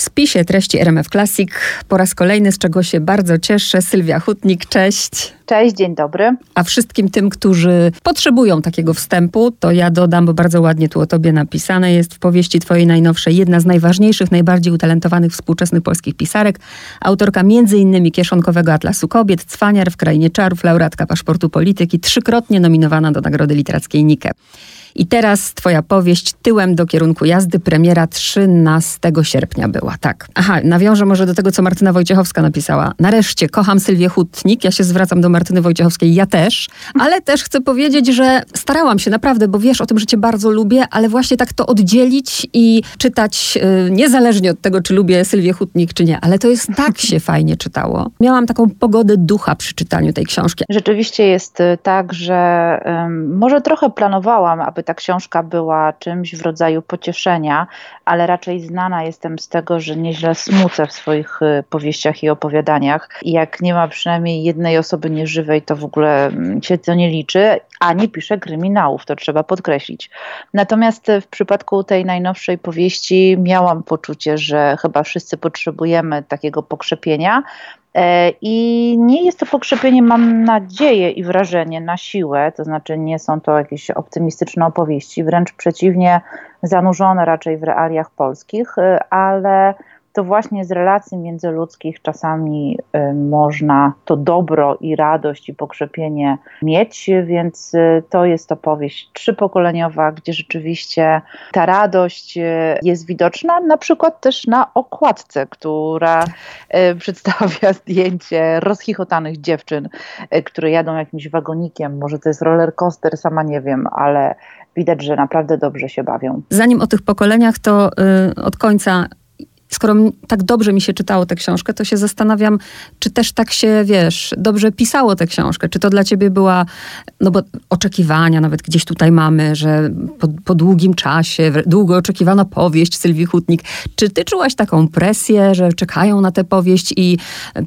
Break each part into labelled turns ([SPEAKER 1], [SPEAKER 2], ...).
[SPEAKER 1] W spisie treści RMF Classic po raz kolejny, z czego się bardzo cieszę, Sylwia Hutnik, cześć.
[SPEAKER 2] Cześć, dzień dobry.
[SPEAKER 1] A wszystkim tym, którzy potrzebują takiego wstępu, to ja dodam, bo bardzo ładnie tu o tobie napisane jest w powieści twojej najnowszej, jedna z najważniejszych, najbardziej utalentowanych współczesnych polskich pisarek, autorka m.in. Kieszonkowego Atlasu Kobiet, Cwaniar w Krainie Czarów, laureatka Paszportu Polityki, trzykrotnie nominowana do Nagrody Literackiej Nike. I teraz twoja powieść Tyłem do kierunku jazdy, premiera 13 sierpnia była, tak. Aha, nawiążę może do tego, co Martyna Wojciechowska napisała. Nareszcie, kocham Sylwię Hutnik, ja się zwracam do Wojciechowskiej, ja też, ale też chcę powiedzieć, że starałam się naprawdę, bo wiesz o tym, że cię bardzo lubię, ale właśnie tak to oddzielić i czytać yy, niezależnie od tego, czy lubię Sylwię Hutnik, czy nie, ale to jest tak się fajnie czytało. Miałam taką pogodę ducha przy czytaniu tej książki.
[SPEAKER 2] Rzeczywiście jest y, tak, że może trochę planowałam, aby ta książka była czymś w rodzaju pocieszenia, ale raczej znana jestem z tego, że nieźle smucę w swoich y, powieściach i opowiadaniach. I jak nie ma przynajmniej jednej osoby nieżywej, to w ogóle mm, się to nie liczy, a nie piszę kryminałów, to trzeba podkreślić. Natomiast w przypadku tej najnowszej powieści miałam poczucie, że chyba wszyscy potrzebujemy takiego pokrzepienia, I nie jest to pokrzepienie, mam nadzieję i wrażenie, na siłę, to znaczy nie są to jakieś optymistyczne opowieści, wręcz przeciwnie, zanurzone raczej w realiach polskich, e, ale to właśnie z relacji międzyludzkich czasami y, można to dobro i radość i pokrzepienie mieć, więc y, to jest opowieść trzypokoleniowa, gdzie rzeczywiście ta radość y, jest widoczna, na przykład też na okładce, która przedstawia zdjęcie rozchichotanych dziewczyn, które jadą jakimś wagonikiem, może to jest roller coaster, sama nie wiem, ale widać, że naprawdę dobrze się bawią.
[SPEAKER 1] Zanim o tych pokoleniach, to od końca skoro tak dobrze mi się czytało tę książkę, to się zastanawiam, czy też tak się, wiesz, dobrze pisało tę książkę. Czy to dla ciebie była, no bo oczekiwania nawet gdzieś tutaj mamy, że po, po długim czasie, długo oczekiwana powieść Sylwii Hutnik. Czy ty czułaś taką presję, że czekają na tę powieść i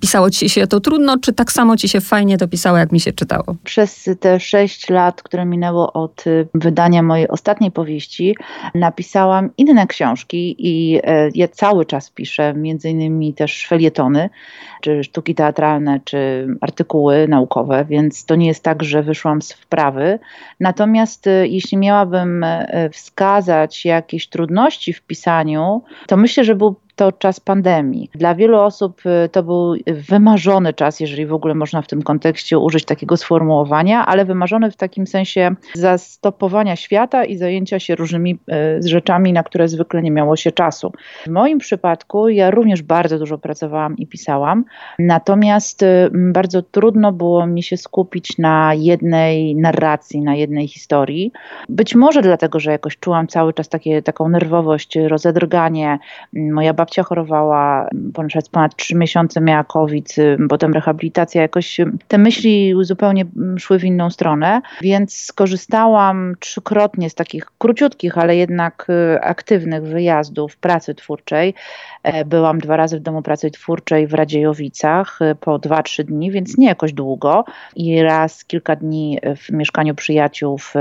[SPEAKER 1] pisało ci się to trudno, czy tak samo ci się fajnie to pisało, jak mi się czytało?
[SPEAKER 2] Przez te sześć lat, które minęło od y, wydania mojej ostatniej powieści, napisałam inne książki i e, ja cały czas czas piszę, między innymi też felietony, czy sztuki teatralne, czy artykuły naukowe, więc to nie jest tak, że wyszłam z wprawy. Natomiast y, jeśli miałabym y, wskazać jakieś trudności w pisaniu, to myślę, że był to czas pandemii. Dla wielu osób y, to był wymarzony czas, jeżeli w ogóle można w tym kontekście użyć takiego sformułowania, ale wymarzony w takim sensie zastopowania świata i zajęcia się różnymi y, rzeczami, na które zwykle nie miało się czasu. W moim przypadku ja również bardzo dużo pracowałam i pisałam, natomiast y, bardzo trudno było mi się skupić na jednej narracji, na jednej historii. Być może dlatego, że jakoś czułam cały czas takie, taką nerwowość, rozedrganie. Moja babcia chorowała ponad, ponad 3 miesiące, miała COVID, y, potem rehabilitacja, jakoś y, te myśli zupełnie mm, szły w inną stronę, więc skorzystałam trzykrotnie z takich króciutkich, ale jednak y, aktywnych wyjazdów pracy twórczej. E, byłam dwa razy w Domu Pracy Twórczej w Radziejowicach po 2-3 dni, więc nie jakoś długo i raz kilka dni w mieszkaniu przyjaciół w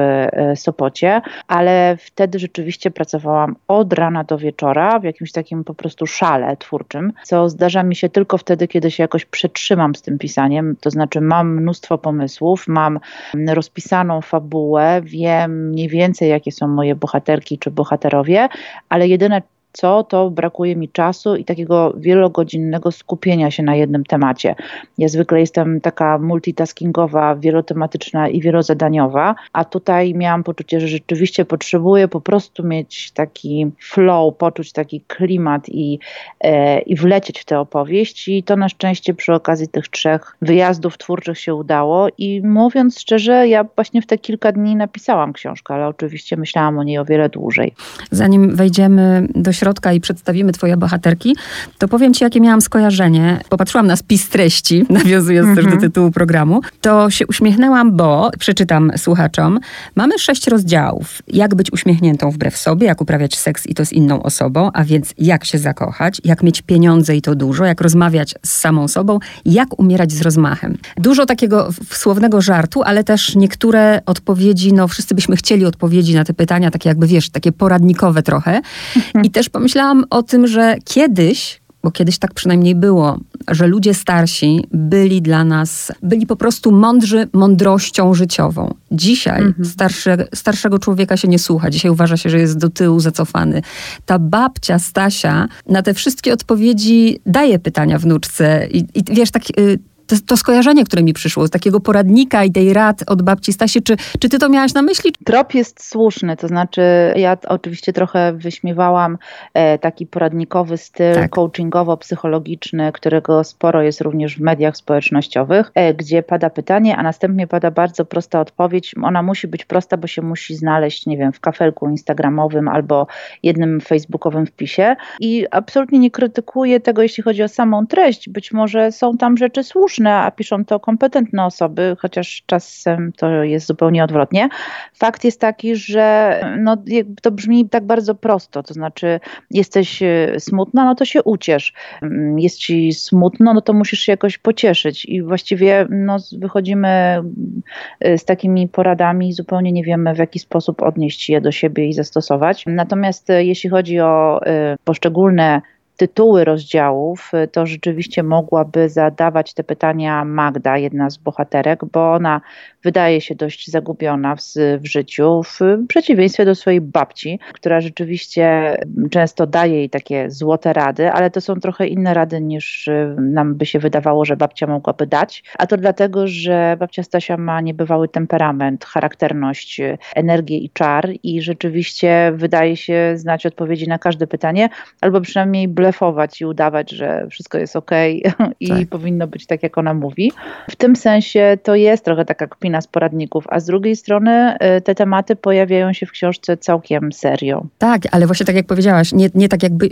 [SPEAKER 2] Sopocie, ale wtedy rzeczywiście pracowałam od rana do wieczora w jakimś takim po prostu prostu szale twórczym, co zdarza mi się tylko wtedy, kiedy się jakoś przetrzymam z tym pisaniem. To znaczy, mam mnóstwo pomysłów, mam rozpisaną fabułę, wiem mniej więcej, jakie są moje bohaterki czy bohaterowie, ale jedyne co, to brakuje mi czasu i takiego wielogodzinnego skupienia się na jednym temacie. Ja zwykle jestem taka multitaskingowa, wielotematyczna i wielozadaniowa, a tutaj miałam poczucie, że rzeczywiście potrzebuję po prostu mieć taki flow, poczuć taki klimat i, e, i wlecieć w tę opowieść i to na szczęście przy okazji tych trzech wyjazdów twórczych się udało i mówiąc szczerze, ja właśnie w te kilka dni napisałam książkę, ale oczywiście myślałam o niej o wiele dłużej.
[SPEAKER 1] Zanim wejdziemy do środka i przedstawimy twoje bohaterki, to powiem ci, jakie miałam skojarzenie. Popatrzyłam na spis treści, nawiązując mm -hmm. też do mhm. tytułu programu, to się uśmiechnęłam, bo, przeczytam słuchaczom, mamy sześć rozdziałów. Jak być uśmiechniętą wbrew sobie, jak uprawiać seks i to z inną osobą, a więc jak się zakochać, jak mieć pieniądze i to dużo, jak rozmawiać z samą sobą, jak umierać z rozmachem. Dużo takiego słownego żartu, ale też niektóre odpowiedzi, no wszyscy byśmy chcieli odpowiedzi na te pytania, takie jakby wiesz, takie poradnikowe trochę. I też Pomyślałam o tym, że kiedyś bo kiedyś tak przynajmniej było, że ludzie starsi byli dla nas, byli po prostu mądrzy mądrością życiową. Dzisiaj mhm. starsze, starszego człowieka się nie słucha, dzisiaj uważa się, że jest do tyłu zacofany. Ta babcia Stasia na te wszystkie odpowiedzi daje pytania wnuczce i, i wiesz, tak... Y, to, to, skojarzenie, które mi przyszło, z takiego poradnika i tej rad od babci Stasi, czy, czy ty to miałaś na myśli?
[SPEAKER 2] Trop jest słuszny, to znaczy ja oczywiście trochę wyśmiewałam e, taki poradnikowy styl tak. coachingowo-psychologiczny, którego sporo jest również w mediach społecznościowych, e, gdzie pada pytanie, a następnie pada bardzo prosta odpowiedź. Ona musi być prosta, bo się musi znaleźć, nie wiem, w kafelku instagramowym albo jednym facebookowym wpisie i absolutnie nie krytykuję tego, jeśli chodzi o samą treść. Być może są tam rzeczy słuszne, a piszą to kompetentne osoby, chociaż czasem to jest zupełnie odwrotnie. Fakt jest taki, że no, to brzmi tak bardzo prosto, to znaczy jesteś e, smutna, no to się uciesz. Mm, jest ci smutno, no to musisz się jakoś pocieszyć i właściwie no, wychodzimy e, z takimi poradami i zupełnie nie wiemy w jaki sposób odnieść je do siebie i zastosować. Natomiast e, jeśli chodzi o poszczególne tytuły rozdziałów, y, to rzeczywiście mogłaby zadawać te pytania Magda, jedna z bohaterek, bo ona wydaje się dość zagubiona w, w życiu, w przeciwieństwie do swojej babci, która rzeczywiście często daje jej takie złote rady, ale to są trochę inne rady niż y, nam by się wydawało, że babcia mogłaby dać. A to dlatego, że babcia Stasia ma niebywały temperament, charakterność, y, energię i czar i rzeczywiście wydaje się znać odpowiedzi na każde pytanie, albo przynajmniej blefować i udawać, że wszystko jest ok i tak. powinno być tak, jak ona mówi. W tym sensie to jest trochę taka kpina z poradników, a z drugiej strony y, te tematy pojawiają się w książce całkiem serio.
[SPEAKER 1] Tak, ale właśnie tak jak powiedziałaś, nie, nie tak jakby,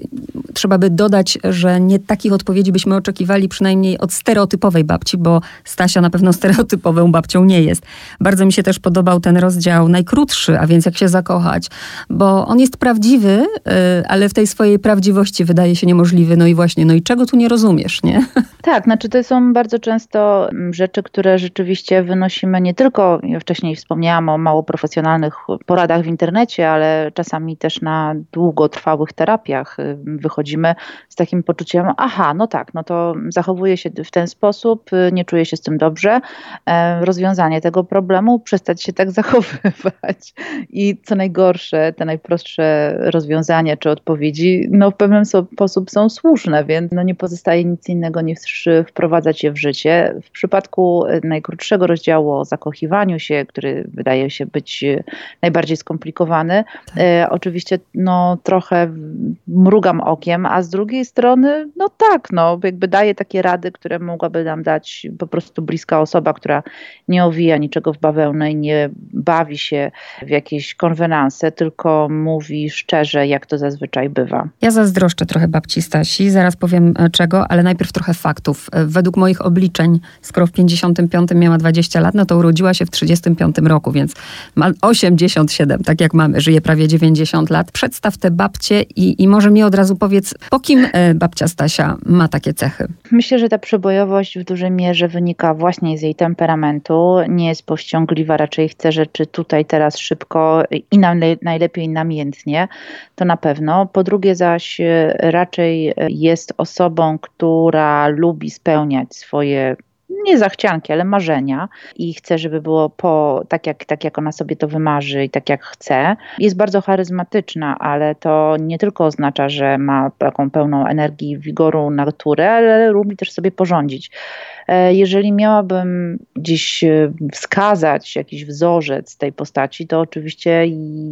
[SPEAKER 1] trzeba by dodać, że nie takich odpowiedzi byśmy oczekiwali przynajmniej od stereotypowej babci, bo Stasia na pewno stereotypową babcią nie jest. Bardzo mi się też podobał ten rozdział najkrótszy, a więc jak się zakochać, bo on jest prawdziwy, y, ale w tej swojej prawdziwości wydaje się niemożliwy. No i właśnie, no i czego tu nie rozumiesz, nie?
[SPEAKER 2] Tak, znaczy to są bardzo często mm, rzeczy, które rzeczywiście wynosimy nie tylko, ja wcześniej wspomniałam o mało profesjonalnych poradach w internecie, ale czasami też na długotrwałych terapiach y, wychodzimy z takim poczuciem, aha, no tak, no to zachowuję się w ten sposób, y, nie czuję się z tym dobrze. E, rozwiązanie tego problemu, przestać się tak zachowywać. I co najgorsze, te najprostsze rozwiązania czy odpowiedzi, no w pewnym sposób są słuszne, więc no nie pozostaje nic innego niż wprowadzać je w życie. W przypadku najkrótszego rozdziału o zakochiwaniu się, który wydaje się być e, najbardziej skomplikowany, tak. e, oczywiście no trochę mrugam okiem, a z drugiej strony no tak, no jakby daje takie rady, które mogłaby nam dać po prostu bliska osoba, która nie owija niczego w bawełnę i nie bawi się w jakieś konwenanse, tylko mówi szczerze, jak to zazwyczaj bywa.
[SPEAKER 1] Ja zazdroszczę trochę babci Stasi, zaraz powiem e, czego, ale najpierw trochę faktów. Według moich obliczeń, skoro w 55 miała 20 lat, no to urodziła się w 35 roku, więc ma 87, tak jak mamy, żyje prawie 90 lat. Przedstaw te babcie i, i może mi od razu powiedz, po kim e, babcia Stasia ma takie cechy?
[SPEAKER 2] Myślę, że ta przebojowość w dużej mierze wynika właśnie z jej temperamentu. Nie jest powściągliwa, raczej chce rzeczy tutaj, teraz szybko i najlepiej namiętnie, to na pewno. Po drugie zaś e, raczej jest osobą, która lubi spełniać swoje nie zachcianki, ale marzenia i chce, żeby było po, tak, jak, tak jak ona sobie to wymarzy i tak jak chce. Jest bardzo charyzmatyczna, ale to nie tylko oznacza, że ma taką pełną energii, wigoru naturę, ale lubi też sobie porządzić. E, jeżeli miałabym gdzieś e, wskazać jakiś wzorzec tej postaci, to oczywiście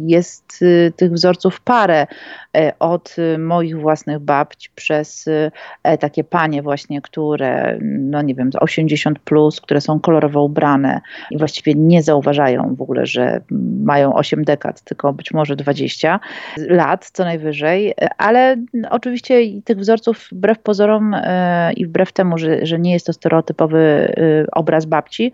[SPEAKER 2] jest e, tych wzorców parę od moich własnych babci przez takie panie właśnie, które no nie wiem, 80 plus, które są kolorowo ubrane i właściwie nie zauważają w ogóle, że mają 8 dekad, tylko być może 20 lat co najwyżej, ale oczywiście tych wzorców wbrew pozorom i wbrew temu, że, że nie jest to stereotyp stereotypowy obraz babci,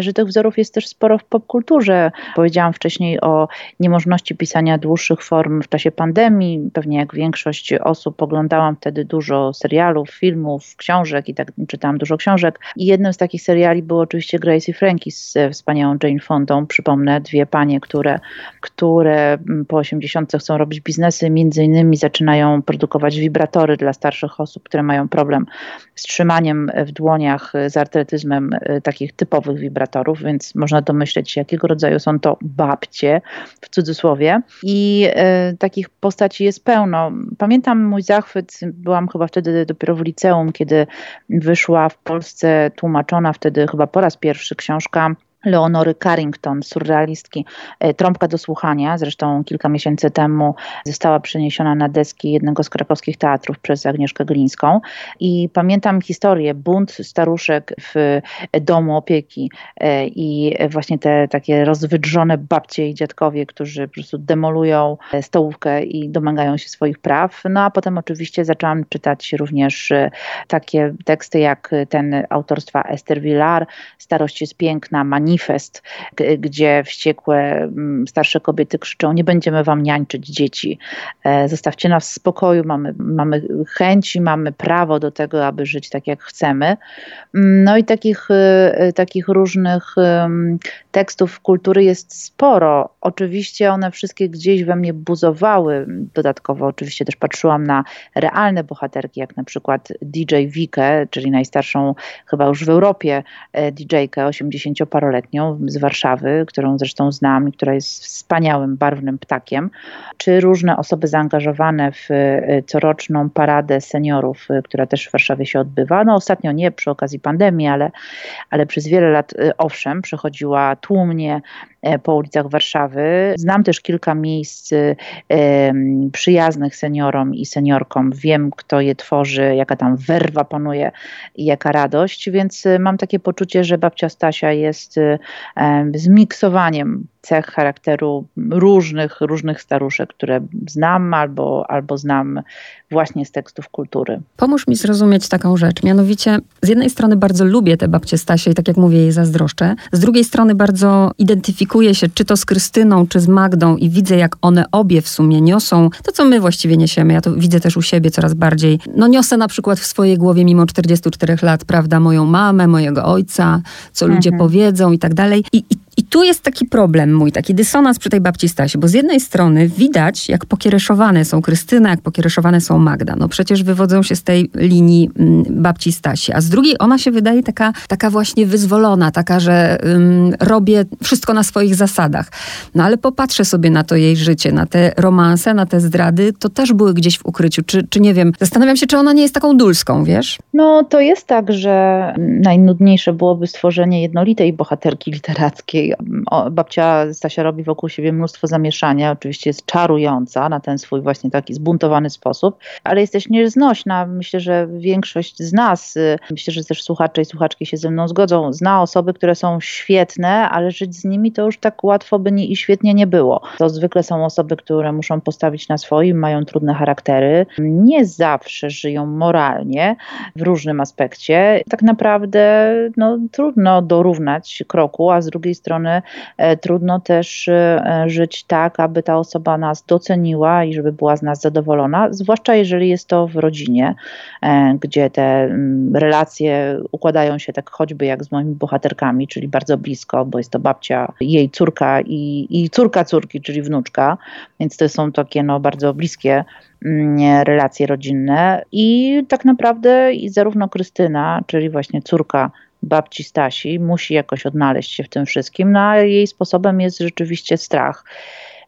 [SPEAKER 2] że tych wzorów jest też sporo w popkulturze. Powiedziałam wcześniej o niemożności pisania dłuższych form w czasie pandemii. Pewnie jak większość osób oglądałam wtedy dużo serialów, filmów, książek i tak czytałam dużo książek. I jednym z takich seriali był oczywiście Grace i Frankie z wspaniałą Jane Fondą. Przypomnę, dwie panie, które, które po 80 chcą robić biznesy, między innymi zaczynają produkować wibratory dla starszych osób, które mają problem z trzymaniem w dłoniach z artretyzmem e, takich typowych wibratorów, więc można domyśleć się, jakiego rodzaju są to babcie, w cudzysłowie. I e, takich postaci jest pełno. Pamiętam mój zachwyt, byłam chyba wtedy dopiero w liceum, kiedy wyszła w Polsce tłumaczona wtedy chyba po raz pierwszy książka Leonory Carrington, surrealistki, e, Trąbka do słuchania, zresztą kilka miesięcy temu została przeniesiona na deski jednego z krakowskich teatrów przez Agnieszkę Glińską. I pamiętam historię, bunt staruszek w domu opieki. E, i właśnie te takie rozwydrzone babcie i dziadkowie, którzy po prostu demolują e, stołówkę i domagają się swoich praw. No a potem oczywiście zaczęłam czytać również takie teksty jak ten autorstwa Esther Villar, Starość jest piękna, Mani manifest, gdzie wściekłe mm, starsze kobiety krzyczą: Nie będziemy wam niańczyć dzieci, e, zostawcie nas w spokoju, mamy, mamy chęci, mamy prawo do tego, aby żyć tak, jak chcemy. Mm, no i takich, e, takich różnych tekstów kultury jest sporo. Oczywiście one wszystkie gdzieś we mnie buzowały. Dodatkowo oczywiście też patrzyłam na realne bohaterki, jak na przykład DJ Wikę, czyli najstarszą chyba już w Europie e, DJ-kę, 80-paroletnią z Warszawy, którą zresztą znam i która jest wspaniałym, barwnym ptakiem, czy różne osoby zaangażowane w e, coroczną paradę seniorów, e, która też w Warszawie się odbywa. No ostatnio nie przy okazji pandemii, ale, ale przez wiele lat owszem, przechodziła tłumnie po ulicach Warszawy. Znam też kilka miejsc e, przyjaznych seniorom i seniorkom. Wiem, kto je tworzy, jaka tam werwa panuje i jaka radość, więc e, mam takie poczucie, że babcia Stasia jest zmiksowaniem cech charakteru różnych, różnych staruszek, które znam albo, albo znam właśnie z tekstów kultury.
[SPEAKER 1] Pomóż mi zrozumieć taką rzecz. Mianowicie, z jednej strony bardzo lubię te babcie Stasie i tak jak mówię, jej zazdroszczę. Z drugiej strony bardzo identyfikuję się czy to z Krystyną, czy z Magdą i widzę, jak one obie w sumie niosą to, co my właściwie niesiemy. Ja to widzę też u siebie coraz bardziej. No niosę na przykład w swojej głowie mimo 44 lat, prawda, moją mamę, mojego ojca, co ludzie mhm. powiedzą i tak dalej. I, i i tu jest taki problem mój, taki dysonans przy tej babci Stasie, bo z jednej strony widać, jak pokiereszowane są Krystyna, jak pokiereszowane są Magda. No przecież wywodzą się z tej linii mm, babci Stasi, a z drugiej ona się wydaje taka, taka właśnie wyzwolona, taka, że um, robię wszystko na swoich zasadach. No ale popatrzę sobie na to jej życie, na te romanse, na te zdrady, to też były gdzieś w ukryciu. Czy, czy nie wiem, zastanawiam się, czy ona nie jest taką dulską, wiesz?
[SPEAKER 2] No to jest tak, że najnudniejsze byłoby stworzenie jednolitej bohaterki literackiej, babcia Stasia robi wokół siebie mnóstwo zamieszania, oczywiście jest czarująca na ten swój właśnie taki zbuntowany sposób, ale jest też nieznośna. Myślę, że większość z nas, y, myślę, że też słuchacze i słuchaczki się ze mną zgodzą, zna osoby, które są świetne, ale żyć z nimi to już tak łatwo by nie, i świetnie nie było. To zwykle są osoby, które muszą postawić na swoim, mają trudne charaktery, nie zawsze żyją moralnie w różnym aspekcie. Tak naprawdę no, trudno dorównać kroku, a z drugiej strony e, trudno też e, żyć tak, aby ta osoba nas doceniła i żeby była z nas zadowolona, zwłaszcza jeżeli jest to w rodzinie, e, gdzie te mm, relacje układają się tak choćby jak z moimi bohaterkami, czyli bardzo blisko, bo jest to babcia, jej córka i, i córka córki, czyli wnuczka, więc to są takie no, bardzo bliskie mm, relacje rodzinne i tak naprawdę i zarówno Krystyna, czyli właśnie córka babci Stasi musi jakoś odnaleźć się w tym wszystkim, no a jej sposobem jest rzeczywiście strach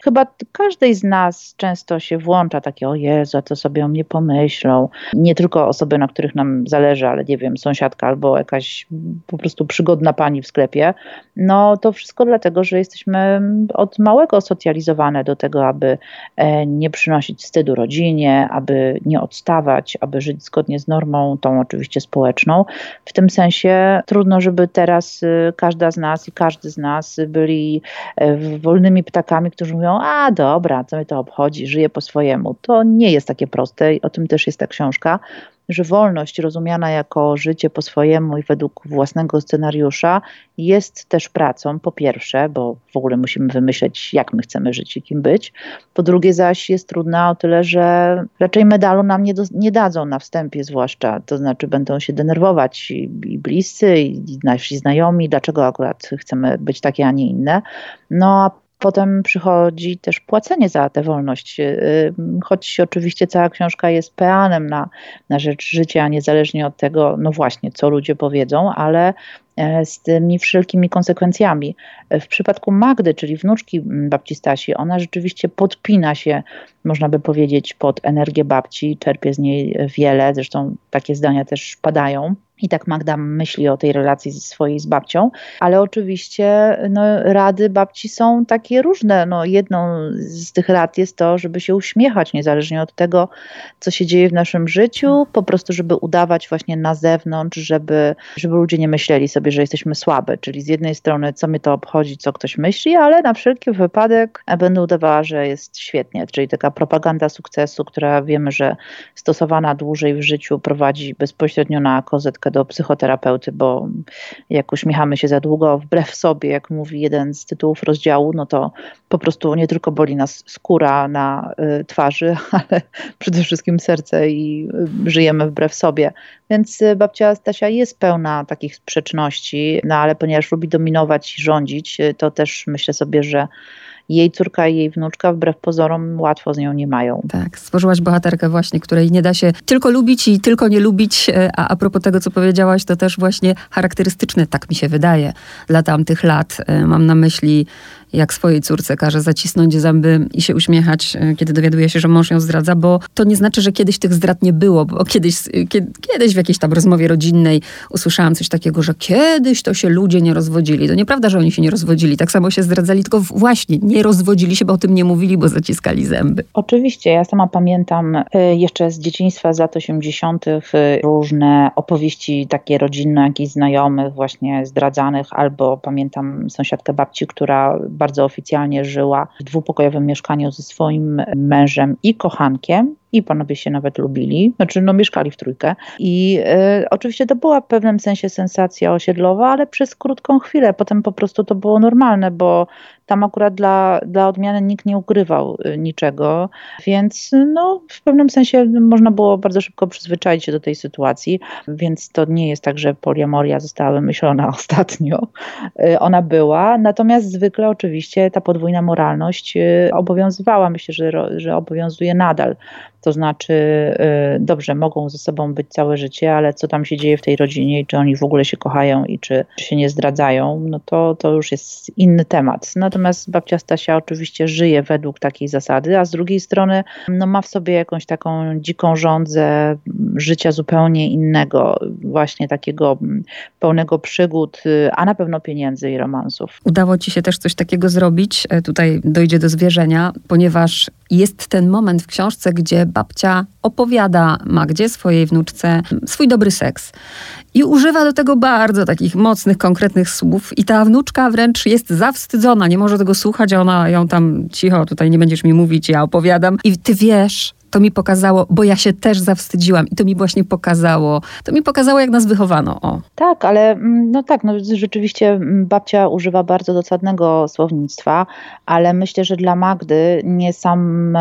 [SPEAKER 2] chyba każdej z nas często się włącza takie, o Jezu, co sobie o mnie pomyślą. Nie tylko osoby, na których nam zależy, ale nie wiem, sąsiadka albo jakaś po prostu przygodna pani w sklepie. No to wszystko dlatego, że jesteśmy od małego socjalizowane do tego, aby e, nie przynosić wstydu rodzinie, aby nie odstawać, aby żyć zgodnie z normą, tą oczywiście społeczną. W tym sensie trudno, żeby teraz y, każda z nas i każdy z nas byli e, wolnymi ptakami, którzy mówią, a dobra, co mnie to obchodzi, żyję po swojemu. To nie jest takie proste i o tym też jest ta książka że wolność rozumiana jako życie po swojemu i według własnego scenariusza jest też pracą, po pierwsze, bo w ogóle musimy wymyśleć, jak my chcemy żyć i kim być. Po drugie, zaś jest trudna o tyle, że raczej medalu nam nie, do, nie dadzą na wstępie, zwłaszcza. To znaczy, będą się denerwować i, i bliscy, i nasi znajomi, dlaczego akurat chcemy być takie, a nie inne. No a Potem przychodzi też płacenie za tę wolność, y, choć oczywiście cała książka jest peanem na, na rzecz życia, niezależnie od tego, no właśnie, co ludzie powiedzą, ale e, z tymi wszelkimi konsekwencjami. W przypadku Magdy, czyli wnuczki babci Stasi, ona rzeczywiście podpina się, można by powiedzieć, pod energię babci, czerpie z niej wiele, zresztą takie zdania też padają. I tak Magda myśli o tej relacji swojej z babcią, ale oczywiście no, rady babci są takie różne. No, jedną z tych rad jest to, żeby się uśmiechać, niezależnie od tego, co się dzieje w naszym życiu, po prostu, żeby udawać właśnie na zewnątrz, żeby, żeby ludzie nie myśleli sobie, że jesteśmy słabe. Czyli z jednej strony, co mnie to obchodzi, co ktoś myśli, ale na wszelki wypadek będę udawała, że jest świetnie. Czyli taka propaganda sukcesu, która wiemy, że stosowana dłużej w życiu prowadzi bezpośrednio na kozetkę do psychoterapeuty, bo jak uśmiechamy się za długo, wbrew sobie, jak mówi jeden z tytułów rozdziału, no to po prostu nie tylko boli nas skóra na y, twarzy, ale przede wszystkim serce i y, żyjemy wbrew sobie. Więc y, babcia Stasia jest pełna takich sprzeczności, no ale ponieważ lubi dominować i rządzić, to też myślę sobie, że jej córka i jej wnuczka wbrew pozorom łatwo z nią nie mają.
[SPEAKER 1] Tak, stworzyłaś bohaterkę właśnie, której nie da się tylko lubić i tylko nie lubić, e, a a propos tego, co powiedziałaś, to też właśnie charakterystyczne, tak mi się wydaje, dla tamtych lat. E, mam na myśli jak swojej córce każe zacisnąć zęby i się uśmiechać, e, kiedy dowiaduje się, że mąż ją zdradza, bo to nie znaczy, że kiedyś tych zdrad nie było, bo kiedyś, kiedy, kiedyś w jakiejś tam rozmowie rodzinnej usłyszałam coś takiego, że kiedyś to się ludzie nie rozwodzili. To nieprawda, że oni się nie rozwodzili. Tak samo się zdradzali, tylko właśnie nie rozwodzili się, bo o tym nie mówili, bo zaciskali zęby.
[SPEAKER 2] Oczywiście, ja sama pamiętam e, jeszcze z dzieciństwa z lat 80. E, różne opowieści takie rodzinne, jakichś znajomych właśnie zdradzanych, albo pamiętam sąsiadkę babci, która bardzo oficjalnie żyła w dwupokojowym mieszkaniu ze swoim mężem i kochankiem i panowie się nawet lubili, znaczy no mieszkali w trójkę. I e, oczywiście to była w pewnym sensie sensacja osiedlowa, ale przez krótką chwilę, potem po prostu to było normalne, bo tam akurat dla, dla odmiany nikt nie ukrywał e, niczego, więc no w pewnym sensie można było bardzo szybko przyzwyczaić się do tej sytuacji, więc to nie jest tak, że poliamoria została wymyślona ostatnio. E, ona była, natomiast zwykle oczywiście ta podwójna moralność obowiązywała, myślę, że, że obowiązuje nadal. To znaczy, y, dobrze, mogą ze sobą być całe życie, ale co tam się dzieje w tej rodzinie czy oni w ogóle się kochają i czy się nie zdradzają, no to, to już jest inny temat. Natomiast babcia Stasia oczywiście żyje według takiej zasady, a z drugiej strony no, ma w sobie jakąś taką dziką żądzę życia zupełnie innego, właśnie takiego pełnego przygód, y, a na pewno pieniędzy i romansów.
[SPEAKER 1] Udało ci się też coś takiego zrobić. E, tutaj dojdzie do zwierzenia, ponieważ jest ten moment w książce, gdzie babcia opowiada Magdzie, swojej wnuczce, swój dobry seks. I używa do tego bardzo takich mocnych, konkretnych słów. I ta wnuczka wręcz jest zawstydzona, nie może tego słuchać, ona ją tam cicho, tutaj nie będziesz mi mówić, ja opowiadam. I ty wiesz, to mi pokazało, bo ja się też zawstydziłam i to mi właśnie pokazało, to mi pokazało, jak nas wychowano. O.
[SPEAKER 2] Tak, ale mm, no tak, no rzeczywiście mm, babcia używa bardzo dosadnego słownictwa, ale myślę, że dla Magdy nie sam,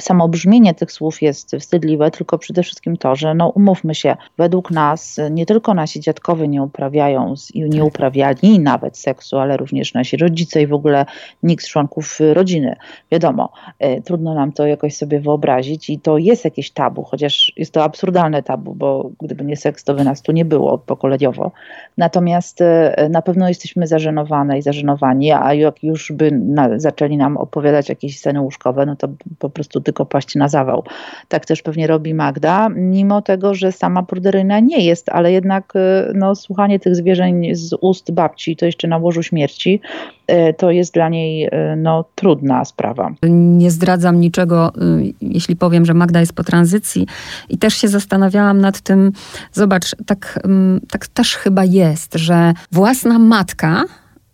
[SPEAKER 2] samo brzmienie tych słów jest wstydliwe, tylko przede wszystkim to, że no umówmy się, według nas nie tylko nasi dziadkowie nie uprawiają i nie tak. uprawiali nawet seksu, ale również nasi rodzice i w ogóle nikt z członków rodziny. Wiadomo, y, trudno nam to jakoś sobie wyobrazić i to jest jakieś tabu, chociaż jest to absurdalne tabu, bo gdyby nie seks, to by nas tu nie było pokoleniowo. Natomiast e, na pewno jesteśmy zażenowane i zażenowani, a jak już by na, zaczęli nam opowiadać jakieś sceny łóżkowe, no to po prostu tylko paść na zawał. Tak też pewnie robi Magda, mimo tego, że sama pruderyjna nie jest, ale jednak e, no, słuchanie tych zwierzeń z ust babci, to jeszcze na łożu śmierci, to jest dla niej no, trudna sprawa.
[SPEAKER 1] Nie zdradzam niczego, y, jeśli powiem, wiem, że Magda jest po tranzycji i też się zastanawiałam nad tym, zobacz, tak, mm, tak też chyba jest, że własna matka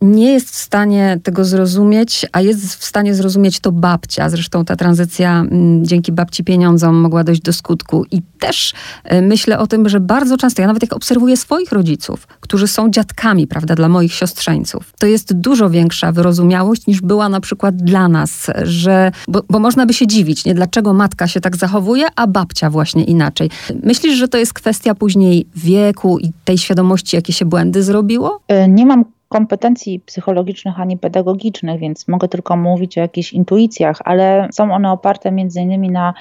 [SPEAKER 1] nie jest w stanie tego zrozumieć, a jest w stanie zrozumieć to babcia. Zresztą ta tranzycja mm, dzięki babci pieniądzom mogła dojść do skutku. I też e, myślę o tym, że bardzo często, ja nawet jak obserwuję swoich rodziców, którzy są dziadkami, prawda, dla moich siostrzeńców, to jest dużo większa wyrozumiałość niż była na przykład dla nas, że, bo, bo można by się dziwić, nie, dlaczego matka się tak zachowuje, a babcia właśnie inaczej. Myślisz, że to jest kwestia później wieku i tej świadomości, jakie się błędy zrobiło?
[SPEAKER 2] E, nie mam kompetencji psychologicznych ani pedagogicznych, więc mogę tylko mówić o jakichś intuicjach, ale są one oparte między innymi na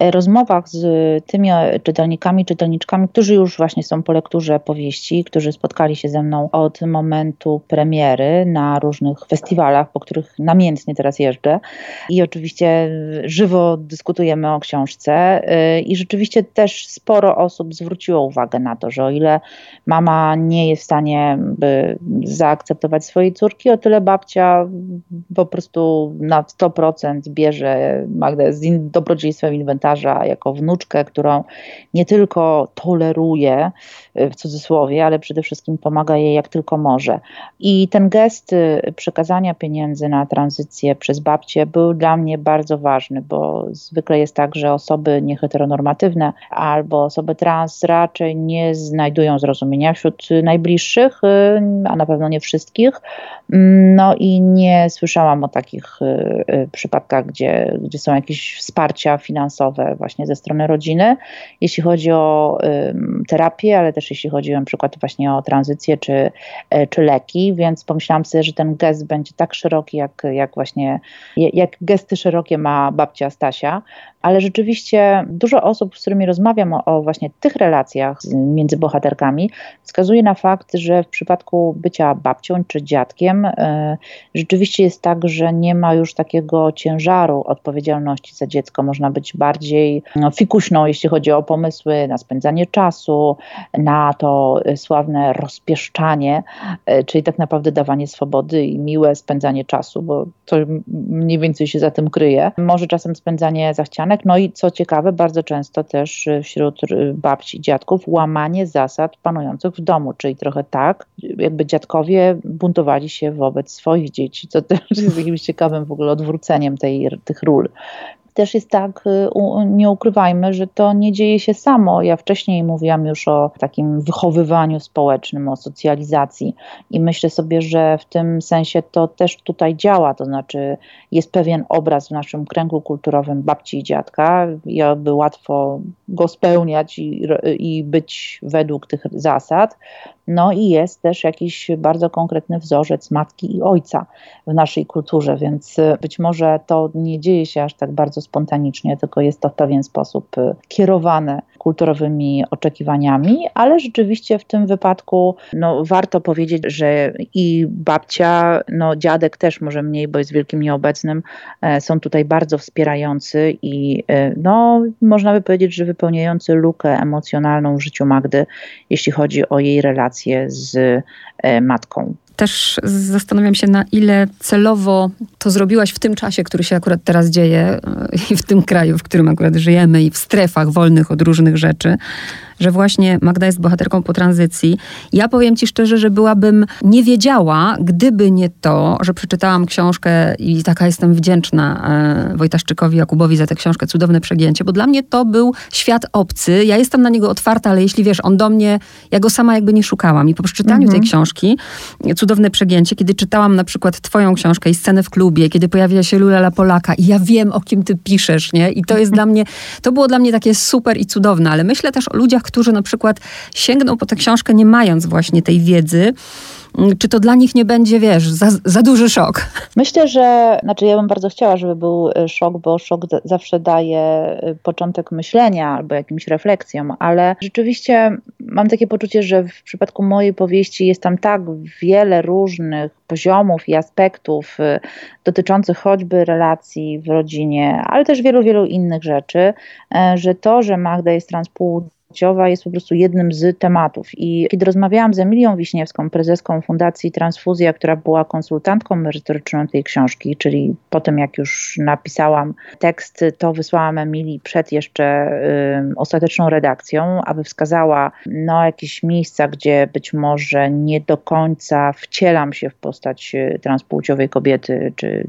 [SPEAKER 2] rozmowach z tymi czytelnikami, czytelniczkami, którzy już właśnie są po lekturze powieści, którzy spotkali się ze mną od momentu premiery na różnych festiwalach, po których namiętnie teraz jeżdżę. I oczywiście żywo dyskutujemy o książce. Y, I rzeczywiście też sporo osób zwróciło uwagę na to, że o ile mama nie jest w stanie zaakceptować swojej córki, o tyle babcia po prostu na 100% bierze Magdę z dobrodziejstwem inwentarza jako wnuczkę, którą nie tylko toleruje y, w cudzysłowie, ale przede wszystkim pomaga jej jak tylko może. I ten gest y, przekazania pieniędzy na tranzycję przez babcię był dla mnie bardzo ważny, bo zwykle jest tak, że osoby nieheteronormatywne albo osoby trans raczej nie znajdują zrozumienia wśród najbliższych, y, a na pewno nie wszystkich. No i nie słyszałam o takich przypadkach, gdzie, gdzie są jakieś wsparcia finansowe właśnie ze strony rodziny, jeśli chodzi o terapię, ale też jeśli chodzi na przykład właśnie o tranzycję czy, e, czy leki, więc pomyślałam sobie, że ten gest będzie tak szeroki, jak, jak właśnie, jak gesty szerokie ma babcia Stasia, ale rzeczywiście dużo osób, z którymi rozmawiam o, o, właśnie tych relacjach między bohaterkami, wskazuje na fakt, że w przypadku bycia babcią czy dziadkiem y, rzeczywiście jest tak, że nie ma już takiego ciężaru odpowiedzialności za dziecko. Można być bardziej no, fikuśną, jeśli chodzi o pomysły na spędzanie czasu, na to sławne rozpieszczanie, y, czyli tak naprawdę dawanie swobody i miłe spędzanie czasu, bo to mniej więcej się za tym kryje. Może czasem spędzanie zachciane no i co ciekawe, bardzo często też y, wśród y, babci i dziadków łamanie zasad panujących w domu, czyli trochę tak, jakby dziadkowie buntowali się wobec swoich dzieci, co też jest jakimś ciekawym w ogóle odwróceniem tej, tych ról też jest tak, y, nie ukrywajmy, że to nie dzieje się samo. Ja wcześniej mówiłam już o takim wychowywaniu społecznym, o socjalizacji i myślę sobie, że w tym sensie to też tutaj działa, to znaczy jest pewien obraz w naszym kręgu kulturowym babci i dziadka i aby łatwo go spełniać i, i być według tych zasad. No i jest też jakiś bardzo konkretny wzorzec matki i ojca w naszej kulturze, więc być może to nie dzieje się aż tak bardzo spontanicznie, tylko jest to w pewien sposób y, kierowane kulturowymi oczekiwaniami, ale rzeczywiście w tym wypadku no, warto powiedzieć, że i babcia, no dziadek też może mniej, bo jest wielkim nieobecnym, e, są tutaj bardzo wspierający i e, no, można by powiedzieć, że wypełniający lukę emocjonalną w życiu Magdy, jeśli chodzi o jej relacje z e, matką.
[SPEAKER 1] Też zastanawiam się, na ile celowo to zrobiłaś w tym czasie, który się akurat teraz dzieje i w tym kraju, w którym akurat żyjemy i w strefach wolnych od różnych rzeczy że właśnie Magda jest bohaterką po tranzycji. Ja powiem ci szczerze, że byłabym nie wiedziała, gdyby nie to, że przeczytałam książkę i taka jestem wdzięczna e, Wojtaszczykowi Jakubowi za tę książkę Cudowne Przegięcie, bo dla mnie to był świat obcy. Ja jestem na niego otwarta, ale jeśli wiesz, on do mnie, ja go sama jakby nie szukałam. I po przeczytaniu mhm. tej książki Cudowne Przegięcie, kiedy czytałam na przykład twoją książkę i scenę w klubie, kiedy pojawia się Lula Polaka i ja wiem, o kim ty piszesz, nie? I to jest dla mnie, to było dla mnie takie super i cudowne, ale myślę też o ludziach, którzy na przykład sięgną po tę książkę nie mając właśnie tej wiedzy, mm, czy to dla nich nie będzie, wiesz, za, za, duży szok?
[SPEAKER 2] Myślę, że, znaczy ja bym bardzo chciała, żeby był e, szok, bo szok zawsze daje e, początek myślenia albo jakimś refleksjom, ale rzeczywiście mam takie poczucie, że w przypadku mojej powieści jest tam tak wiele różnych poziomów i aspektów e, dotyczących choćby relacji w rodzinie, ale też wielu, wielu innych rzeczy, że to, że Magda jest transpłciowa, płciowa jest po prostu jednym z tematów. I kiedy rozmawiałam z Emilią Wiśniewską, prezeską Fundacji Transfuzja, która była konsultantką merytoryczną tej książki, czyli po tym jak już napisałam tekst, to wysłałam Emilii przed jeszcze y, ostateczną redakcją, aby wskazała no, jakieś miejsca, gdzie być może nie do końca wcielam się w postać y, transpłciowej kobiety, czy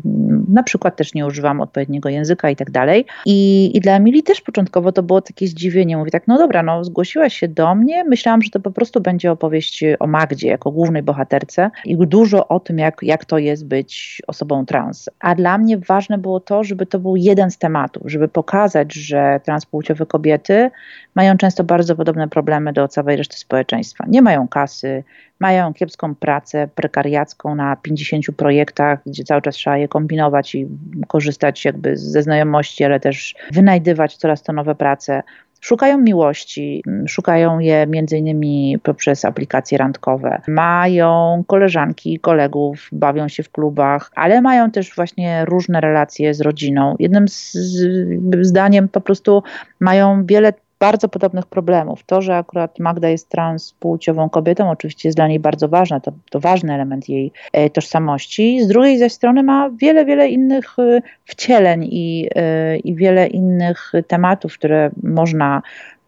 [SPEAKER 2] na przykład też nie używam odpowiedniego języka i tak dalej. I, i dla Emilii też początkowo to było takie zdziwienie. Mówi tak, no dobra, no zgłosiłaś się do mnie, myślałam, że to po prostu będzie opowieść o Magdzie jako głównej bohaterce i dużo o tym, jak, jak to jest być osobą trans. A dla mnie ważne było to, żeby to był jeden z tematów, żeby pokazać, że transpłciowe kobiety mają często bardzo podobne problemy do całej reszty społeczeństwa. Nie mają kasy, mają kiepską pracę prekariacką na 50 projektach, gdzie cały czas trzeba je kombinować i korzystać jakby ze znajomości, ale też wynajdywać coraz to nowe prace. Szukają miłości, szukają je między innymi poprzez aplikacje randkowe. Mają koleżanki, kolegów, bawią się w klubach, ale mają też właśnie różne relacje z rodziną. Jednym z, zdaniem po prostu mają wiele bardzo podobnych problemów. To, że akurat Magda jest transpłciową kobietą, oczywiście jest dla niej bardzo ważne, to, to ważny element jej e, tożsamości. Z drugiej zaś strony ma wiele, wiele innych e, wcieleń i, e, i wiele innych tematów, które można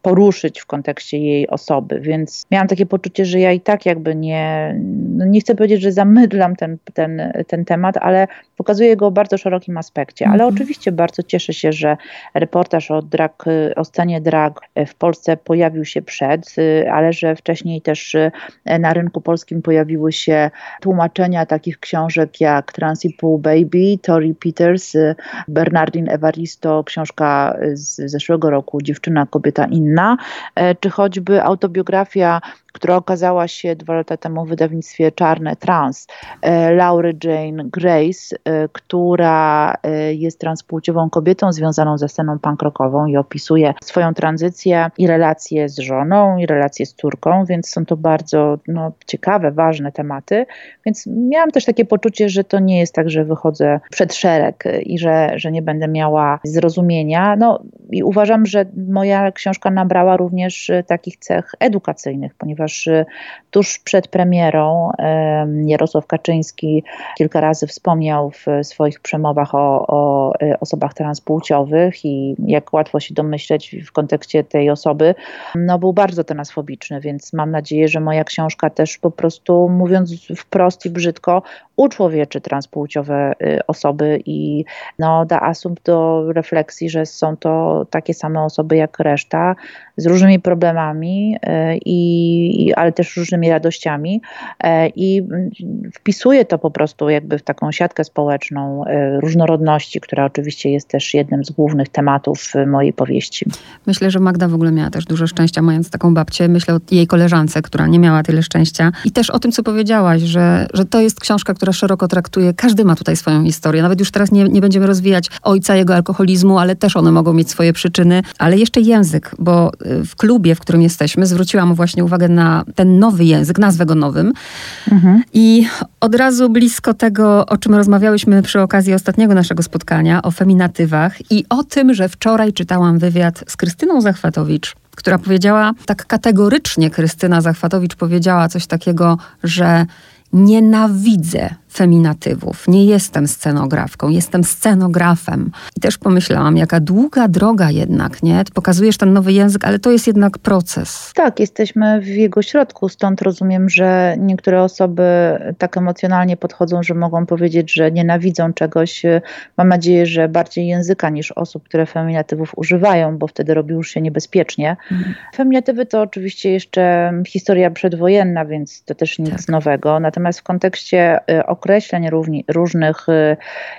[SPEAKER 2] poruszyć w kontekście jej osoby, więc miałam takie poczucie, że ja i tak jakby nie, no nie chcę powiedzieć, że zamydlam ten, ten, ten temat, ale pokazuję go w bardzo szerokim aspekcie. Ale -hmm. oczywiście bardzo cieszę się, że reportaż o, drag, o scenie drag w Polsce pojawił się przed, ale że wcześniej też na rynku polskim pojawiły się tłumaczenia takich książek jak Trans i Pool Baby, Tori Peters, Bernardine Evaristo, książka z zeszłego roku Dziewczyna, kobieta inna, inna, e, czy choćby autobiografia która okazała się dwa lata temu w wydawnictwie Czarne Trans, e, Laury Jane Grace, e, która jest transpłciową kobietą związaną ze sceną pankrokową i opisuje swoją tranzycję i relacje z żoną, i relacje z córką, więc są to bardzo no, ciekawe, ważne tematy. Więc miałam też takie poczucie, że to nie jest tak, że wychodzę przed szereg i że, że nie będę miała zrozumienia. No i uważam, że moja książka nabrała również takich cech edukacyjnych, ponieważ y, tuż przed premierą Jarosław Kaczyński kilka razy wspomniał w swoich przemowach o, o osobach transpłciowych i jak łatwo się domyśleć w kontekście tej osoby, no był bardzo transfobiczny, więc mam nadzieję, że moja książka też po prostu mówiąc wprost i brzydko uczłowieczy transpłciowe y, osoby i no, da asumpt do refleksji, że są to takie same osoby jak reszta, z różnymi problemami, i i, ale też różnymi radościami e, i wpisuje to po prostu jakby w taką siatkę społeczną e, różnorodności, która oczywiście jest też jednym z głównych tematów mojej powieści.
[SPEAKER 1] Myślę, że Magda w ogóle miała też dużo szczęścia, mając taką babcię. Myślę o jej koleżance, która nie miała tyle szczęścia. I też o tym, co powiedziałaś, że, że to jest książka, która szeroko traktuje, każdy ma tutaj swoją historię. Nawet już teraz nie, nie będziemy rozwijać ojca, jego alkoholizmu, ale też one mogą mieć swoje przyczyny. Ale jeszcze język, bo w klubie, w którym jesteśmy, zwróciłam właśnie uwagę na ten nowy język, nazwę go nowym. Mhm. I od razu blisko tego, o czym rozmawiałyśmy przy okazji ostatniego naszego spotkania, o feminatywach i o tym, że wczoraj czytałam wywiad z Krystyną Zachwatowicz, która powiedziała tak kategorycznie, Krystyna Zachwatowicz powiedziała coś takiego, że nienawidzę feminatywów. Nie jestem scenografką, jestem scenografem. I też pomyślałam, jaka długa droga jednak, nie? Ty pokazujesz ten nowy język, ale to jest jednak proces.
[SPEAKER 2] Tak, jesteśmy w jego środku, stąd rozumiem, że niektóre osoby tak emocjonalnie podchodzą, że mogą powiedzieć, że nienawidzą czegoś. Mam nadzieję, że bardziej języka niż osób, które feminatywów używają, bo wtedy robi już się niebezpiecznie. Mhm. Feminatywy to oczywiście jeszcze historia przedwojenna, więc to też nic tak. nowego. Natomiast w kontekście y, określeń równi, różnych y,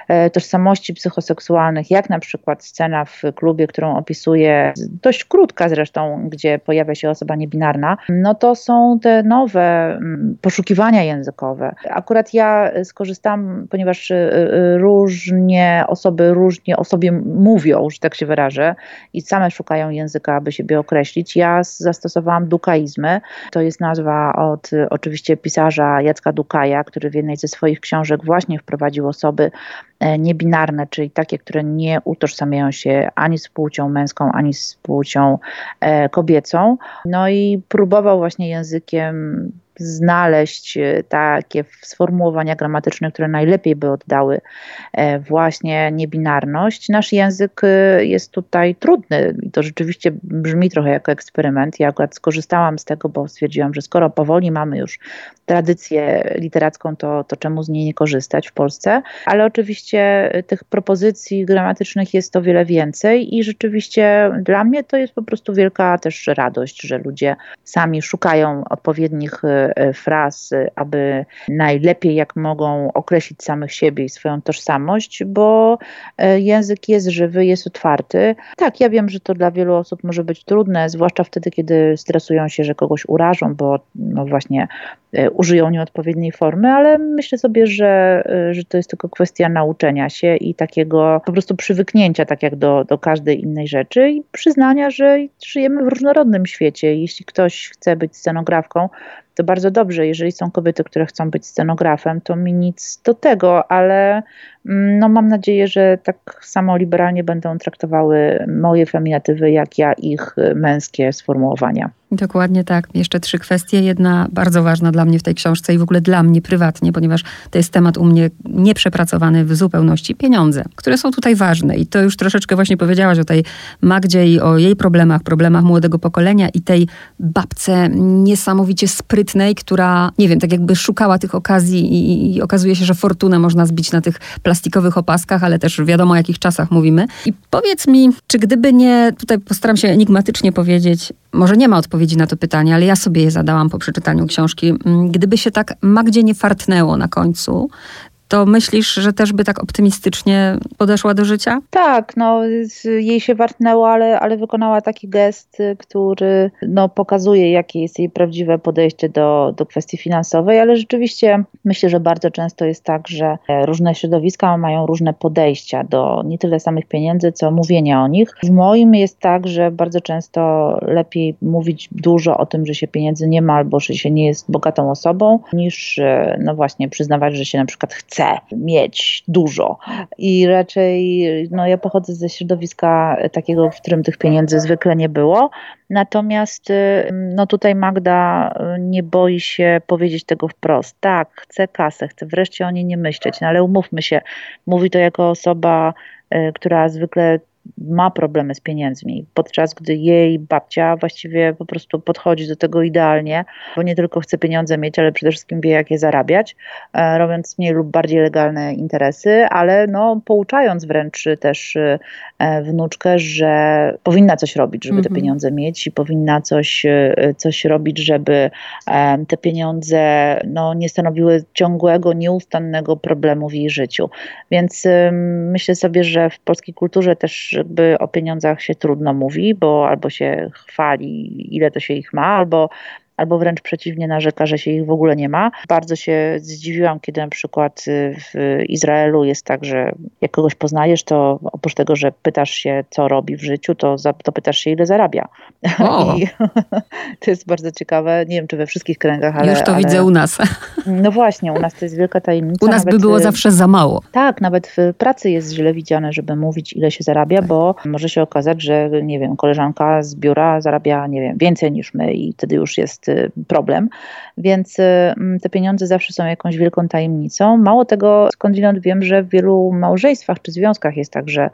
[SPEAKER 2] e, tożsamości psychoseksualnych, jak na przykład scena w klubie, którą opisuję, dość krótka zresztą, gdzie pojawia się osoba niebinarna, no to są te nowe mm, poszukiwania językowe. Akurat ja skorzystam, ponieważ y, y, różnie osoby różnie o sobie mówią, że tak się wyrażę, i same szukają języka, aby siebie określić. Ja zastosowałam dukaizmy. To jest nazwa od oczywiście pisarza Jacka Dukaja, który w jednej ze swoich swoich książek właśnie wprowadził osoby e, niebinarne, czyli takie, które nie utożsamiają się ani z płcią męską, ani z płcią e, kobiecą. No i próbował właśnie językiem znaleźć e, takie sformułowania gramatyczne, które najlepiej by oddały e, właśnie niebinarność. Nasz język e, jest tutaj trudny i to rzeczywiście brzmi trochę jako eksperyment. Ja akurat skorzystałam z tego, bo stwierdziłam, że skoro powoli mamy już tradycję literacką, to, to czemu z niej nie korzystać w Polsce? Ale oczywiście tych propozycji gramatycznych jest o wiele więcej i rzeczywiście dla mnie to jest po prostu wielka też radość, że ludzie sami szukają odpowiednich fraz, aby najlepiej jak mogą określić samych siebie i swoją tożsamość, bo e, język jest żywy, jest otwarty. Tak, ja wiem, że to dla wielu osób może być trudne, zwłaszcza wtedy, kiedy stresują się, że kogoś urażą, bo no właśnie e, użyją nieodpowiedniej formy, ale myślę sobie, że, że to jest tylko kwestia nauczenia się i takiego po prostu przywyknięcia, tak jak do, do każdej innej rzeczy i przyznania, że żyjemy w różnorodnym świecie. Jeśli ktoś chce być scenografką, to bardzo dobrze. Jeżeli są kobiety, które chcą być scenografem, to mi nic do tego, ale no mam nadzieję, że tak samo liberalnie będą traktowały moje feminatywy, jak ja ich męskie sformułowania.
[SPEAKER 1] Dokładnie tak. Jeszcze trzy kwestie. Jedna bardzo ważna dla mnie w tej książce i w ogóle dla mnie prywatnie, ponieważ to jest temat u mnie nieprzepracowany w zupełności. Pieniądze, które są tutaj ważne. I to już troszeczkę właśnie powiedziałaś o tej Magdzie i o jej problemach, problemach młodego pokolenia i tej babce niesamowicie sprytnej, która, nie wiem, tak jakby szukała tych okazji i, i okazuje się, że fortunę można zbić na tych plastikowych opaskach, ale też wiadomo o jakich czasach mówimy. I powiedz mi, czy gdyby nie, tutaj postaram się enigmatycznie powiedzieć, może nie ma odpowiedzi na to pytanie, ale ja sobie je zadałam po przeczytaniu książki. Mm, gdyby się tak Magdzie nie fartnęło na końcu, to myślisz, że też by tak optymistycznie podeszła do życia?
[SPEAKER 2] Tak, no jej się wartnęło, ale, ale wykonała taki gest, który no, pokazuje, jakie jest jej prawdziwe podejście do, do kwestii finansowej, ale rzeczywiście myślę, że bardzo często jest tak, że różne środowiska mają różne podejścia do nie tyle samych pieniędzy, co mówienia o nich. W moim jest tak, że bardzo często lepiej mówić dużo o tym, że się pieniędzy nie ma albo że się nie jest bogatą osobą, niż no właśnie przyznawać, że się na przykład chce mieć dużo. I raczej no, ja pochodzę ze środowiska takiego, w którym tych pieniędzy zwykle nie było. Natomiast no, tutaj Magda nie boi się powiedzieć tego wprost. Tak, chcę kasę, chcę wreszcie o niej nie myśleć, no, ale umówmy się, mówi to jako osoba, y, która zwykle ma problemy z pieniędzmi, podczas gdy jej babcia właściwie po prostu podchodzi do tego idealnie, bo nie tylko chce pieniądze mieć, ale przede wszystkim wie, jak je zarabiać, e, robiąc mniej lub bardziej legalne interesy, ale no, pouczając wręcz też e, wnuczkę, że powinna coś robić, żeby te mhm. pieniądze mieć i powinna coś, e, coś robić, żeby te pieniądze no, nie stanowiły ciągłego, nieustannego problemu w jej życiu. Więc myślę sobie, że w polskiej kulturze też jakby o pieniądzach się trudno mówi, bo albo się chwali, ile to się ich ma, albo albo wręcz przeciwnie narzeka, że się ich w ogóle nie ma. Bardzo się zdziwiłam, kiedy na przykład y, w Izraelu jest tak, że jak kogoś poznajesz, to oprócz tego, że pytasz się, co robi w życiu, to, to pytasz się, ile zarabia. I to jest bardzo ciekawe. Nie wiem, czy we wszystkich kręgach, ale...
[SPEAKER 1] Już to
[SPEAKER 2] ale...
[SPEAKER 1] widzę u nas.
[SPEAKER 2] No właśnie, u nas to jest wielka tajemnica.
[SPEAKER 1] U nas nawet... by było zawsze za mało.
[SPEAKER 2] Tak, nawet w pracy jest źle widziane, żeby mówić, ile się zarabia, tak. bo może się okazać, że nie wiem, koleżanka z biura zarabia, nie wiem, więcej niż my i wtedy już jest Y, problem, więc y, te pieniądze zawsze są jakąś wielką tajemnicą. Mało tego, skądinąd wiem, że w wielu małżeństwach czy związkach jest tak, że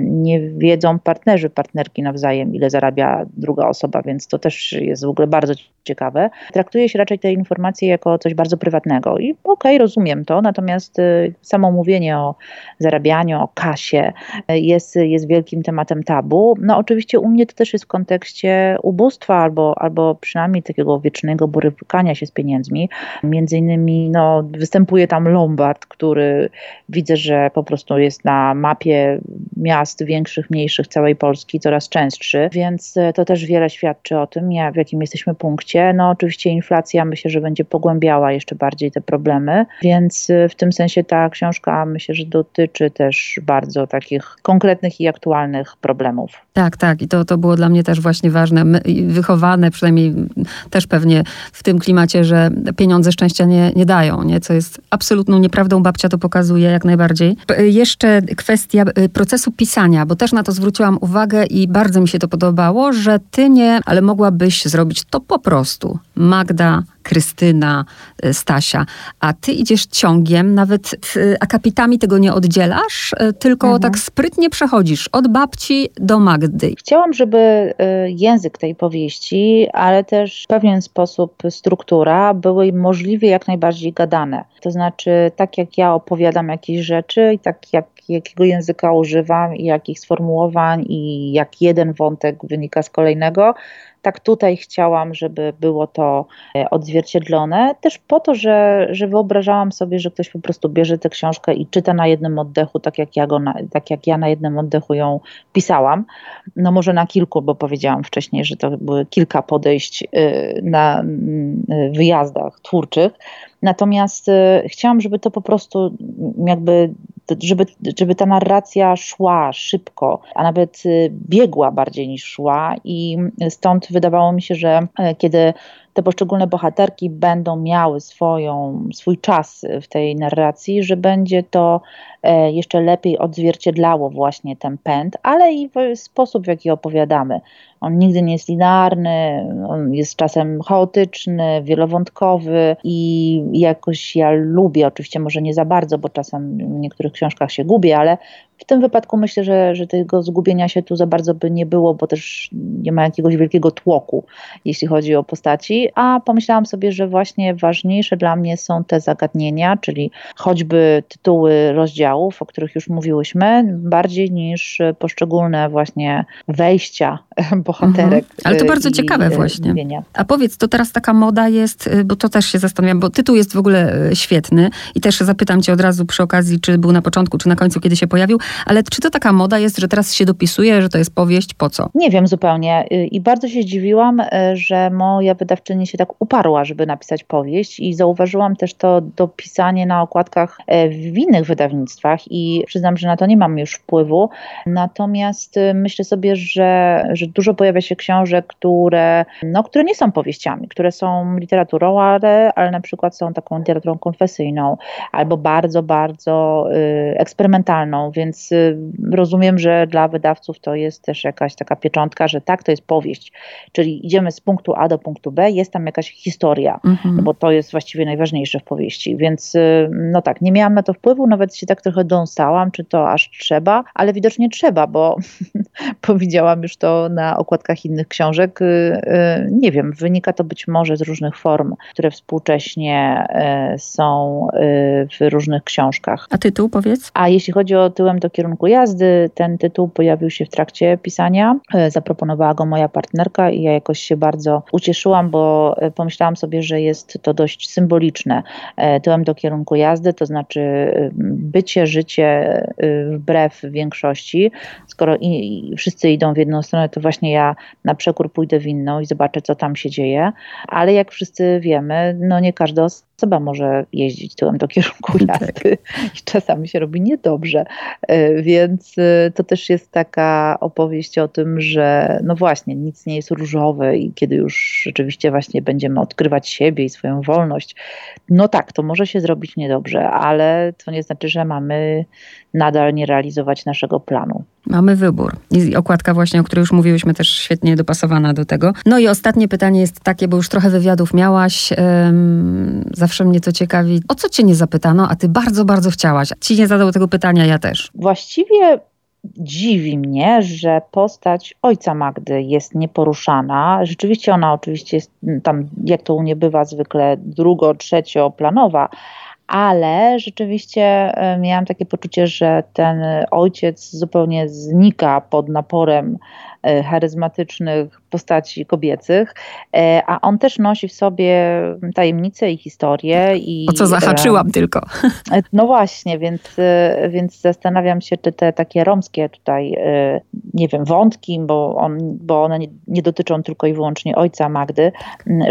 [SPEAKER 2] nie wiedzą partnerzy, partnerki nawzajem, ile zarabia druga osoba, więc to też jest w ogóle bardzo ciekawe. Traktuje się raczej te informacje jako coś bardzo prywatnego i okej, okay, rozumiem to, natomiast y, samo mówienie o zarabianiu, o kasie y, jest, jest wielkim tematem tabu. No oczywiście u mnie to też jest w kontekście ubóstwa albo, albo przynajmniej takiego wiecznego borykania się z pieniędzmi. Między innymi no, występuje tam Lombard, który widzę, że po prostu jest na mapie miast większych, mniejszych całej Polski coraz częstszy, więc e, to też wiele świadczy o tym, w jakim jesteśmy punkcie. No oczywiście inflacja myślę, że będzie pogłębiała jeszcze bardziej te problemy, więc y, w tym sensie ta książka myślę, że dotyczy też bardzo takich konkretnych i aktualnych problemów.
[SPEAKER 1] Tak, tak i to, to było dla mnie też właśnie ważne, wychowane przynajmniej też pewnie w tym klimacie, że pieniądze szczęścia nie, nie dają, nie? co jest absolutną nieprawdą, babcia to pokazuje jak najbardziej. Jeszcze kwestia y, procesu pisania, bo też na to zwróciłam uwagę i bardzo mi się to podobało, że ty nie, ale mogłabyś zrobić to po prostu. Magda Krystyna, y, Stasia, a ty idziesz ciągiem, nawet akapitami tego nie oddzielasz, y, tylko mhm. tak sprytnie przechodzisz od babci do Magdy.
[SPEAKER 2] Chciałam, żeby y, język tej powieści, ale też w pewien sposób struktura były możliwie jak najbardziej gadane. To znaczy, tak jak ja opowiadam jakieś rzeczy i tak jak jakiego języka używam i jakich sformułowań i jak jeden wątek wynika z kolejnego, tak tutaj chciałam, żeby było to e, odzwierciedlone, też po to, że, że wyobrażałam sobie, że ktoś po prostu bierze tę książkę i czyta na jednym oddechu, tak jak ja, go na, tak jak ja na jednym oddechu ją pisałam. No może na kilku, bo powiedziałam wcześniej, że to były kilka podejść e, na e, wyjazdach twórczych. Natomiast chciałam, żeby to po prostu jakby żeby, żeby ta narracja szła szybko, a nawet biegła bardziej niż szła i stąd wydawało mi się, że kiedy te poszczególne bohaterki będą miały swoją, swój czas w tej narracji, że będzie to e, jeszcze lepiej odzwierciedlało właśnie ten pęd, ale i sposób, w jaki opowiadamy. On nigdy nie jest linearny, on jest czasem chaotyczny, wielowątkowy i jakoś ja lubię, oczywiście może nie za bardzo, bo czasem w niektórych książkach się gubię, ale w tym wypadku myślę, że, że tego zgubienia się tu za bardzo by nie było, bo też nie ma jakiegoś wielkiego tłoku, jeśli chodzi o postaci, a pomyślałam sobie, że właśnie ważniejsze dla mnie są te zagadnienia, czyli choćby tytuły rozdziałów, o których już mówiłyśmy, bardziej niż poszczególne właśnie wejścia bohaterek. Mhm.
[SPEAKER 1] Ale to bardzo i, ciekawe właśnie. A powiedz, to teraz taka moda jest, y, bo to też się zastanawiam, bo tytuł jest w ogóle y, świetny i też zapytam cię od razu przy okazji, czy był na początku, czy na końcu, kiedy się pojawił, ale czy to taka moda jest, że teraz się dopisuje, że to jest powieść, po co?
[SPEAKER 2] Nie wiem zupełnie. Y, i bardzo się zdziwiłam, że moja wydawczyni się tak uparła, żeby napisać powieść i zauważyłam też to dopisanie na okładkach e, w innych wydawnictwach i przyznam, że na to nie mam już wpływu, natomiast myślę sobie, że, że dużo pojawia się książek, które, no, które nie są powieściami, które są literaturą, ale, ale na przykład są taką literaturą konfesyjną albo bardzo, bardzo y, eksperymentalną, więc y, rozumiem, że dla wydawców to jest też jakaś taka pieczątka, że tak, to jest powieść, czyli idziemy z punktu A do punktu B, jest tam jakaś historia, mhm. no bo to jest właściwie najważniejsze w powieści, więc y, no tak, nie miałam na to wpływu, nawet się tak trochę dąsałam, czy to aż trzeba, ale widocznie trzeba, bo powiedziałam już to na okładkach innych książek. Y, nie wiem, wynika to być może z różnych form, które współcześnie są w różnych książkach.
[SPEAKER 1] A tytuł powiedz?
[SPEAKER 2] A jeśli chodzi o tyłem do kierunku jazdy, ten tytuł pojawił się w trakcie pisania. Zaproponowała go moja partnerka i ja jakoś się bardzo ucieszyłam, bo pomyślałam sobie, że jest to dość symboliczne. Tyłem do kierunku jazdy, to znaczy bycie, życie wbrew większości. Skoro i, i wszyscy idą w jedną stronę, to właśnie ja na przekór pójdę w inną i zobaczę, co tam się dzieje. Ale jak wszyscy wiemy, no nie każda osoba może jeździć tyłem do kierunku tak. jazdy i czasami się robi niedobrze. E, więc e, to też jest taka opowieść o tym, że no właśnie, nic nie jest różowe i kiedy już rzeczywiście właśnie będziemy odkrywać siebie i swoją wolność, no tak, to może się zrobić niedobrze, ale to nie znaczy, że mamy nadal nie realizować naszego planu.
[SPEAKER 1] Mamy wybór. I okładka właśnie, o której już mówiłyśmy, też świetnie dopasowana do tego. No i ostatnie pytanie jest takie, bo już trochę wywiadów miałaś. Um, zawsze mnie to ciekawi. O co cię nie zapytano, a ty bardzo, bardzo chciałaś? Ci nie zadał tego pytania, ja też.
[SPEAKER 2] Właściwie dziwi mnie, że postać ojca Magdy jest nieporuszana. Rzeczywiście ona oczywiście jest tam, jak to u nie bywa zwykle, drugo, trzecioplanowa, ale rzeczywiście e, miałam takie poczucie, że ten ojciec zupełnie znika pod naporem e, charyzmatycznych postaci kobiecych, e, a on też nosi w sobie tajemnice i historię. I,
[SPEAKER 1] o co zahaczyłam tylko.
[SPEAKER 2] No właśnie, więc, więc zastanawiam się, czy te takie romskie tutaj, nie wiem, wątki, bo, on, bo one nie, dotyczą tylko i wyłącznie ojca Magdy,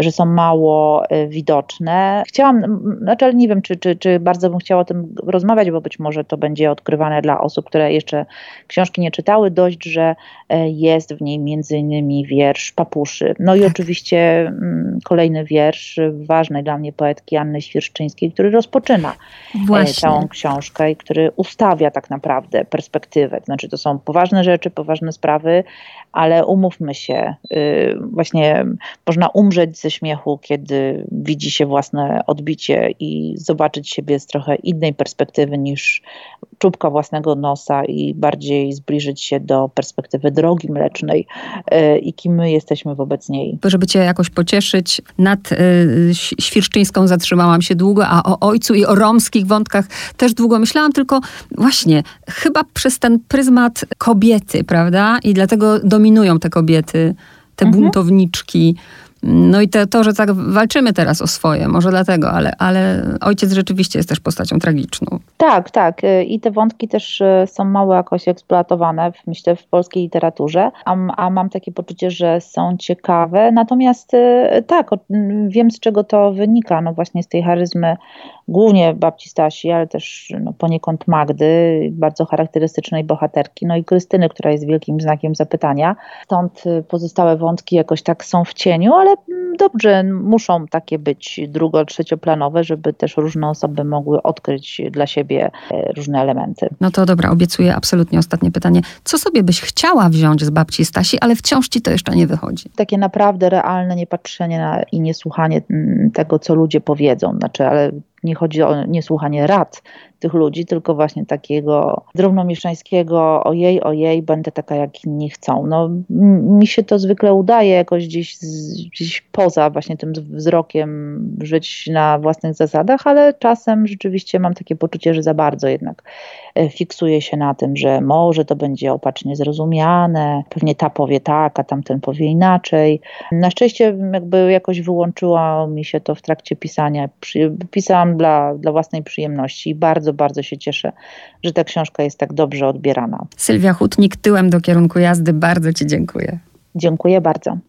[SPEAKER 2] że są mało widoczne. Chciałam, znaczy nie wiem, czy, czy, czy bardzo bym chciała o tym rozmawiać, bo być może to będzie odkrywane dla osób, które jeszcze książki nie czytały, dość, że e, jest w niej między innymi wiersz Papuszy. No i tak. oczywiście mm, kolejny wiersz ważnej dla mnie poetki Anny Świerszczyńskiej, który rozpoczyna e, Właśnie. całą książkę i który ustawia tak naprawdę perspektywę. Znaczy to są poważne rzeczy, poważne sprawy, ale umówmy się, y, właśnie można umrzeć ze śmiechu, kiedy widzi się własne odbicie i zobaczyć siebie z trochę innej perspektywy niż czubka własnego nosa i bardziej zbliżyć się do perspektywy drogi mlecznej y, i kim my jesteśmy wobec niej.
[SPEAKER 1] Żeby cię jakoś pocieszyć, nad y, Świerszczyńską zatrzymałam się długo, a o ojcu i o romskich wątkach też długo myślałam, tylko właśnie chyba przez ten pryzmat kobiety, prawda? I dlatego dominują te kobiety, te mhm. buntowniczki. No i te, to, że tak walczymy teraz o swoje, może dlatego, ale, ale ojciec rzeczywiście jest też postacią tragiczną.
[SPEAKER 2] Tak, tak. I te wątki też e, są mało jakoś eksploatowane, myślę, w polskiej literaturze, a, a mam takie poczucie, że są ciekawe. Natomiast e, tak, wiem z czego to wynika. No właśnie z tej charyzmy głównie babci Stasi, ale też no, poniekąd Magdy, bardzo charakterystycznej bohaterki, no i Krystyny, która jest wielkim znakiem zapytania. Stąd y, pozostałe wątki jakoś tak są w cieniu, ale mm, dobrze, muszą takie być drugo-, trzecioplanowe, żeby też różne osoby mogły odkryć dla siebie e, różne elementy.
[SPEAKER 1] No to dobra, obiecuję absolutnie ostatnie pytanie. Co sobie byś chciała wziąć z babci Stasi, ale wciąż ci to jeszcze nie wychodzi?
[SPEAKER 2] Takie naprawdę realne niepatrzenie na, i niesłuchanie mm, tego, co ludzie powiedzą. Znaczy, ale nie chodzi o niesłuchanie rad tych ludzi, tylko właśnie takiego drobnomieszczańskiego ojej, ojej, będę taka jak inni chcą. No, mi się to zwykle udaje jakoś gdzieś, gdzieś poza właśnie tym wzrokiem żyć na własnych zasadach, ale czasem rzeczywiście mam takie poczucie, że za bardzo jednak e, fiksuję się na tym, że może to będzie opacznie zrozumiane, pewnie ta powie tak, a tamten powie inaczej. Na szczęście jakby jakoś wyłączyło mi się to w trakcie pisania. Pisałam dla, dla własnej przyjemności i bardzo, bardzo się cieszę, że ta książka jest tak dobrze odbierana.
[SPEAKER 1] Sylwia Hutnik, tyłem do kierunku jazdy, bardzo Ci dziękuję.
[SPEAKER 2] Dziękuję bardzo.